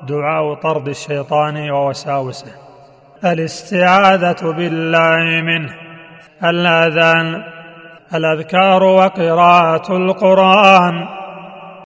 دعاء طرد الشيطان ووساوسه. الاستعاذة بالله منه. الأذان. الأذكار وقراءة القرآن.